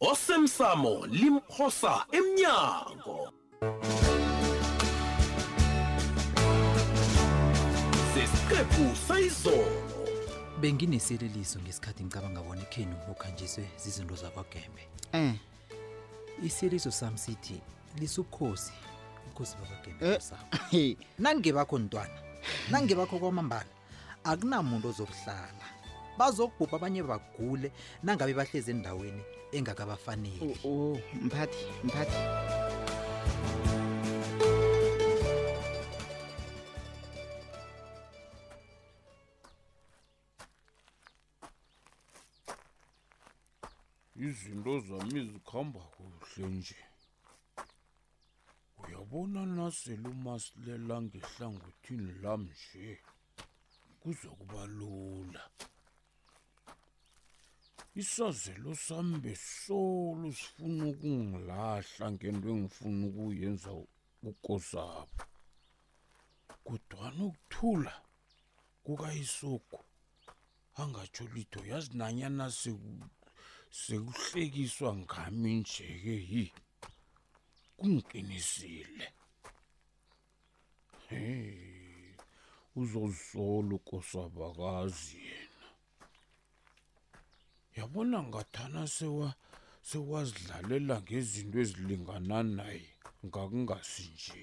osemsamo limphosa emnyango sesiqephu sayizolo bengineseleliso ngesikhathi ngicabanga bona ikheni ukhanjiswe zizinto zakwagembe um isiyeliso sami sithi lisubukhosi ubukhosi bakwagembe eh. nange bakho ntwana nange bakho kwamambala akunamuntu ozokuhlala bazokubhubha abanye bagule nangabe bahlezi endaweni engakabafaneli oh, oh, mphathi mphathi izinto zami zikhamba kuhle nje uyabona nasele umasilela ngehlangothini lam nje kuzokuba lula isazelo sami besolo sifuna ukungilahla ngento engifuna ukuyenza ukosabo kodwana ukuthula kukayisoko angatsho litho yazi nanyana sekuhlekiswa ngami njeke yi kungiqinisile hey uzozisola ukosabakazi yena yabona ngathana sewa sewazidlalela ngezinto ezilingana naye ngakungasinje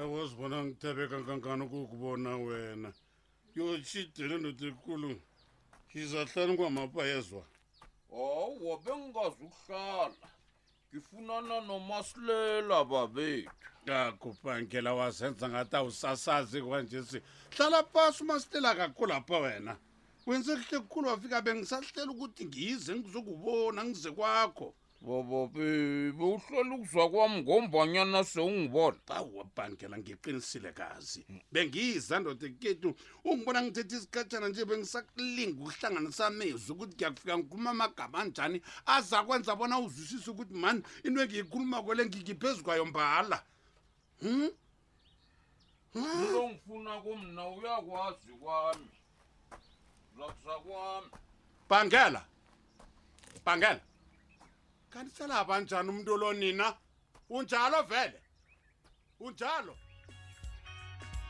awazibona ngithabe kangangani ukukubona wena yoshidele ndoda ekulu yizahlani kwamapa yezwa hawa bengingazi ukuhlala ngifunana nomasilela babethu akupangela wazenza ngathi awusasazi kwanje si hlala pasi umasitela kakhulu apha wena wenze kuhle kukhulu wafika bengisahlela ukuthi ngize ngizokubona ngize kwakho bobobe bewuhlola ukuzwa kwami ngombanyana sewungibona awa bhangela ngiqinisile kazi bengiyiza ndoda ketu ungibona ngithetha isikhatshana nje bengisakulinga ukuhlanganisa amezwi ukuthi ngiyakufika ngikhuluma amagama anjani azakwenza bona uzwisise ukuthi mani into engiyikhuluma kwele ngigiphezu kwayo mbala Hmm? Hmm? uzongifuna kumna uyakwazi kwami zakusa kwami bhangela bhangela kanti selapha njani umntu lo nina unjalo vele unjalo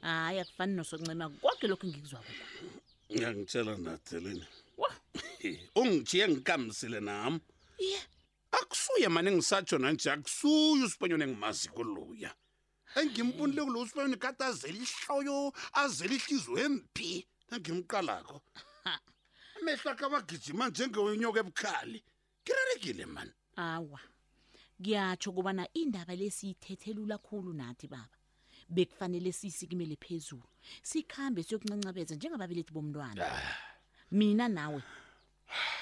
hayi akufani nosoncema konke lokhu engikuzwako ngiyangitshela nadeleni Wah. ungijiye ngikamisile nam iye akusuye mane ngisatsho nanje akusuye usibanyoni engimazi kuluya engimbonile kulo usibanyoni kade azele ihloyo azele ihliziyo embi nangimqalako amehlo akhe abagijima njengewenyoka ebukhali kirarekile mani awa ngiyatsho kubana indaba lesiyithethe lula khulu nathi baba bekufanele siyisikimele phezulu sikhambe siyokuncancabeza njengababelethi bomntwana mina nawe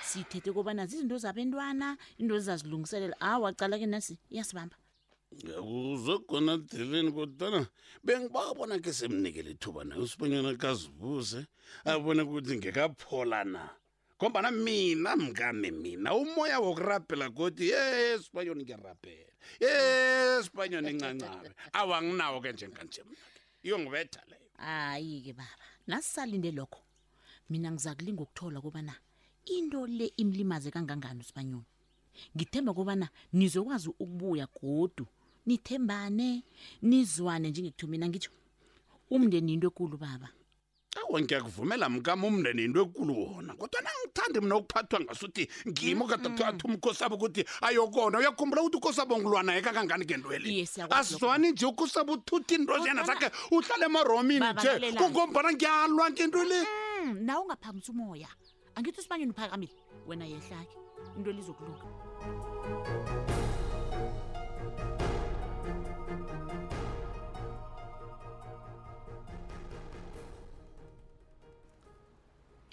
sithethe kobana zizinto zabentwana into ezazilungiselela awa cala ke nasi iyasibamba ngiyakuzwa khona deleni kodwana bengibabona ke semnikele ithuba naye usibonyana kazibuze abone ukuthi ngekaphola na ngombana mina mngane mina umoya wokurabhela godi esipanyoni ngiyarabhela esipanyoni ncancabe awanginawo ke njenganje mna iyongibetha leyo hayi-ke baba nasisalinde lokho mina ngiza kulinga ukuthola kobana into le imlimaze kangangani usibanyoni ngithemba kobana nizokwazi ukubuya godu nithembane nizwane njengekuthomeni angitsho umndeni yinto ekulu baba awa ngiyakuvumela mkami umndeni yinto ekulu wona kodwa nangithandi mina ukuphathwa ngasuthi ngimo kade kuthiwa athi umkhosabo ukuthi ayokona uyakhumbula ukuthi ukosabo ngilwana yeka kangani ngentweli Iye, siyakwazi lokho. asizwani nje ukosabo uthutha intoziyana zakhe uhlale emaromini Baba, nje lalela. kungombana ngiyalwa ngentweli Mm, nawe ungaphamisa umoya angithi usibanyoni uphakamile wena yehlake into elizokulunga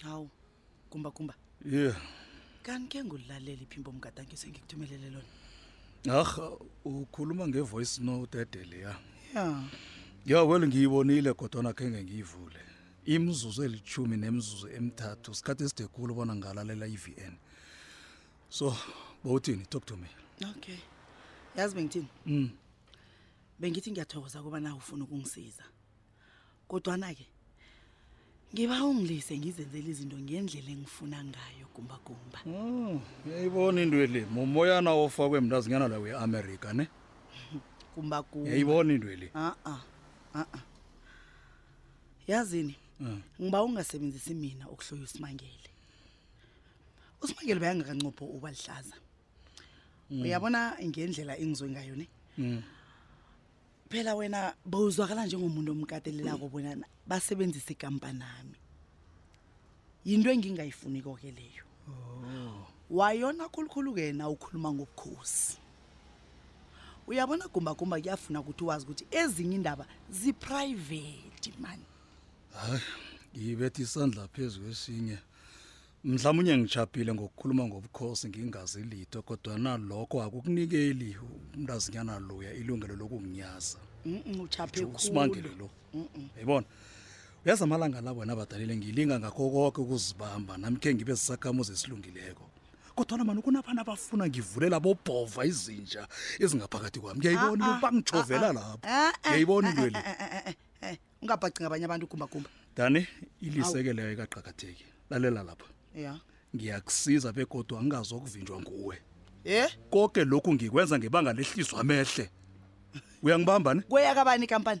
hawu kumba kumba ye yeah. kanike ngulilalela iphimbo mgadange sengikuthumelele lona arh ukhuluma ngevoice note edele ya ya ya well ngiyibonile kodwana khenge ngiyivule imizuzu elithumi nemizuzu emithathu sikhathi eside khulu bona ngalalela i-vn so bowuthini talk to me okay yazi bengithini mm. bengithi ngiyathokoza kuba na ufuna ukungisiza kodwana-ke ngiba ungilise ngizenzela izinto ngendlela engifuna ngayo gumbagumba mm, yayibona into eli mumoyana ofakwe mntazinyana la we-amerika ne gumbagumba yayibona into eli a-a a-a yazini Mm. ngiba ungasebenzisi mina ukuhloya usimangele usimangele bayangakanqopho uba lihlaza Mm. uyabona ngendlela engizwe ngayo ne Mm. phela wena bowuzwakala njengomuntu omkatelelako bona basebenzise ikampanami yinto engingayifuniko-ke leyo oh. wayona khulukhulu-ke na ukhuluma ngobukhosi uyabona gumbagumba kuyafuna ukuthi wazi ukuthi ezinye indaba ziprivate mani hayi ngiyibetha isandla phezu kwesinye mhlawumunye ngijabhile ngokukhuluma ngobukhosi ngingazi litho kodwa nalokho akukunikeli umntazinyana loya ilungelo lokunginyaza uchaphekhuusibangele lo yayibona yazi amalanga la bona abadalile ngilinga ngakho koke ukuzibamba namkhe ngibe zisakhamuzi esilungileko kodwana mani kunabana abafuna ngivulela bobhova izinja ezingaphakathi kwami ngiyayibona Ah, ah, into bangitshovela ah, ah. lapho Ah, ah, ngiyayibona ah, into le ah, ah, ah, ah, ah, ah. ungabhacinga abanye abantu kumbagumba dani iliseke leyo ikaqakatheki lalela lapha ya ngiyakusiza begodwa ngingazokuvinjwa nguwe ye koke lokhu ngikwenza ngebanga lehliswa mehle uyangibamba ne kweyakabani ikampani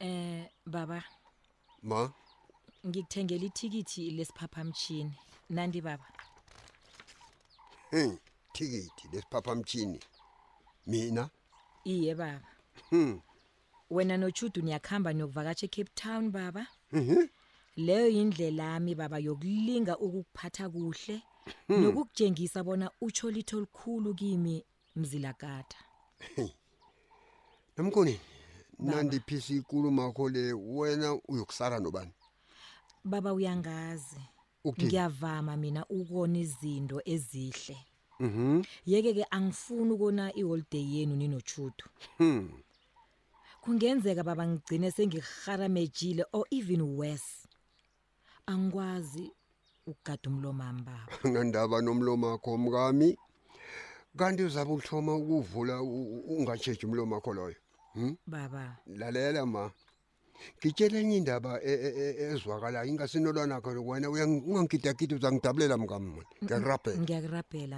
Eh baba ma ngikuthengela ithikithi lesiphaphamtjhini nandi baba hmm, thikithi lesiphaphamtjhini mina iye baba hmm. wena notshudu niyakuhamba niyokuvakatsha ecape town baba Mhm. leyo yindlela yami baba yokulinga ukukuphatha kuhle Hmm. nokukutshengisa bona utsho litho olukhulu kimi mzilakada Namkoni nandiphisa ikulumo yakho le wena uyokusala nobani? baba uyangazi Ukuthini? ngiyavama mina ukona izinto ezihle Mhm. yeke ke angifuni ukona iholiday yenu ninochudo Hmm. kungenzeka baba ngigcine sengirharamejile or even worse angikwazi ukugada umlomo wami baba Nandaba nomlomo wakho mkami. Kanti uzabe uhloma ukuvula u- u- ungatsheji umlomo wakho loyo. Hmm? baba Lalela ma. ngitshele enye indaba e, e, e, ezwakalayo ingasinolwana khona wena ungangigidagida uzangidabulela mkamona ngiyakurabhela ngiyakurabhela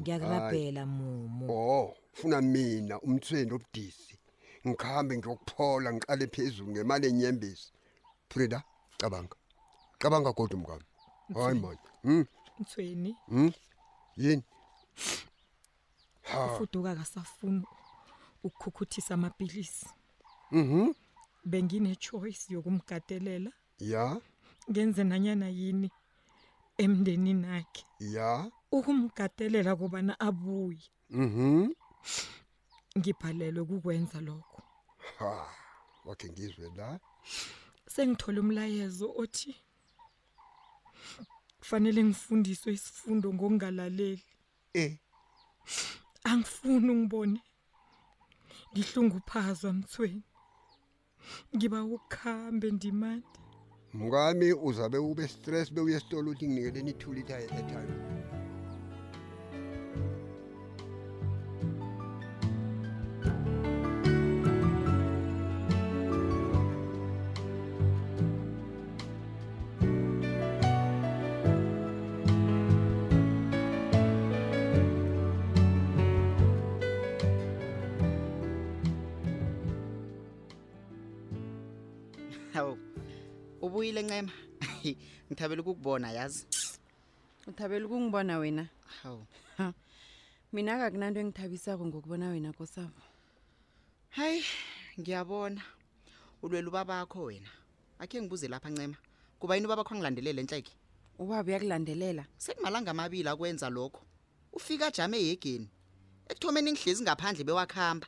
ngiyakurabhela mumo o oh, funa mina umthweni obudisi ngikhambe ngiyokuphola ngiqale phezulu ngemali enyembezi frida cabanga cabanga kodwa mkami hayi mani hmm? mthweni hmm? yini ufuduka akasafuni ukukhukhuthisa amapilisi mhm bengine choice yokumgatelela ya ngenze nanyana yini emndenini wakhe ya ukumgatelela kobana abuye mhm ngibhalelwe kukwenza lokho ha wakhe ngizwe la sengithola umlayezo othi kufanele ngifundiswe isifundo ngokungalaleli Eh. Angifuni ungibone. Ngihlunguphazwa mthweni. Ngiba ukhambe ndimande. Mngami uzabe ube stress bewuye esitolo uthi nginikele ni 2 liter airtime. hawu ubuyile ncema ngithabela ukukubona yazi uthabela ukungibona wena hawu mina kakunanto engithabisako ngokubona wena kosabo hayi ngiyabona ulwela ubabakho wena akhe ngibuze lapha ncema kuba yini ubaba kwangilandelela entleke ubaba uyakulandelela sekumalanga amabili akwenza lokho ufika ajame eyegeni ekuthomeni ngihlezi ngaphandle bewakuhamba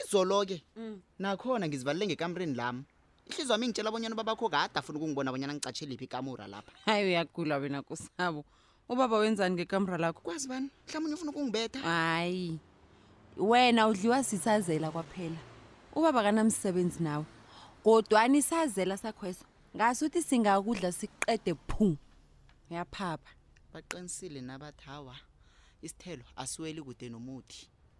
izolo-ke mm. nakhona ngizivalele ngekamreni lami ihlizi wami ingitshela abonyana ubabakho kade afuna ukungibona abonyana ngicatshele iphi ikamura lapha hayi uyagula wena kusabo ubaba wenzani ngekamra lakho kwazi bani mhlawumbe ufuna ukungibetha hayi wena udliwa sisazela kwaphela ubaba kanamsebenzi nawe kodwani isazela sakhweso ngasuthi singakudla siqede phu uyaphapha baqinisile nabathi hawa isithelo asiweli kude nomuthi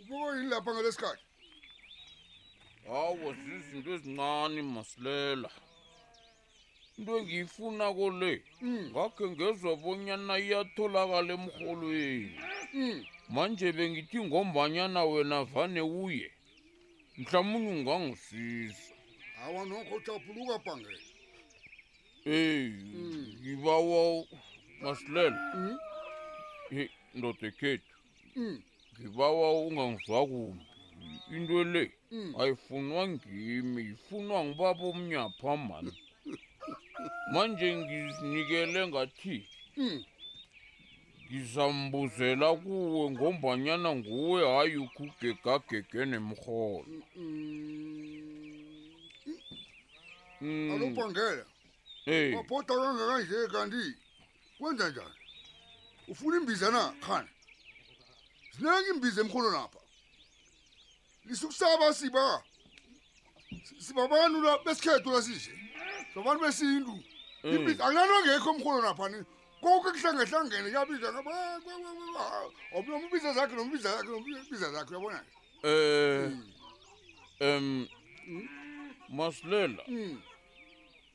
ubukho yini lapha ngalesikhathi hawa zizinto ezincane masilela into engiyifunako le hmm. ngakhe ngezwa bonyana iyatholakala emrholweni hmm. manje bengithi ngombanyana wena vane uye mhlawumbe ungangisiza hawa nokho uthapuluka bhangela eyi hmm. ngibawa masilela ndoda ekhethu mm. ngibawa ungangizwa kumbi into le mm. ayifunwa ngimi ifunwa ngibaba omnyapha mani manje ngizinikele ngathi mm. ngizambuzela kuwe ngombanyana nguwe hayi ukhugegagege nemrholo alubhangela wabhoda kangakanje kanti kwenza njani ufuna imbiza na khani zinengi imbiza emkholo napha lisukusaba siba si- sibabantu la besikhethu lasishe sibabantu besintu Mm. imbiza akunanto ngekho emkholo napha ni konke kuhlangehlangene kuyabiza omubiza zakhe nomubiza zakhe nomubiza zakhe uyabona Eh. Em. Masilela.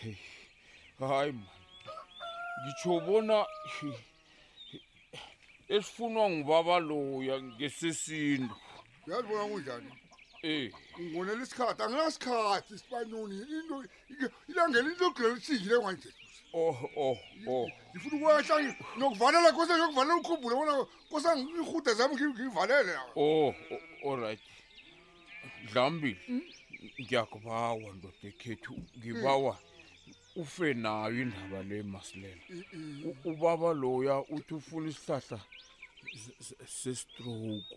Hey, hayi man ngitsho bona hey, esifunwa ngubaba loya ngesesintu uyazi bona kunjani Eh, ungonela isikhathi anginasikhathi isipanyoni into ike- ilangela into yokugulela isingile kwanje oh oh oh ngifuna ukwehla ngi- ngiyokuvalela kose ngiyokuvalela ukhumbule bona kose irhuda zami ngi- ngivalele oh oh, all right dlambili Mm. ngiyakubawa ndoda ekhethu ngibawa ufe nayo indaba le masilela U- ubaba loya uthi ufuna isihlahla se- se- sesitroku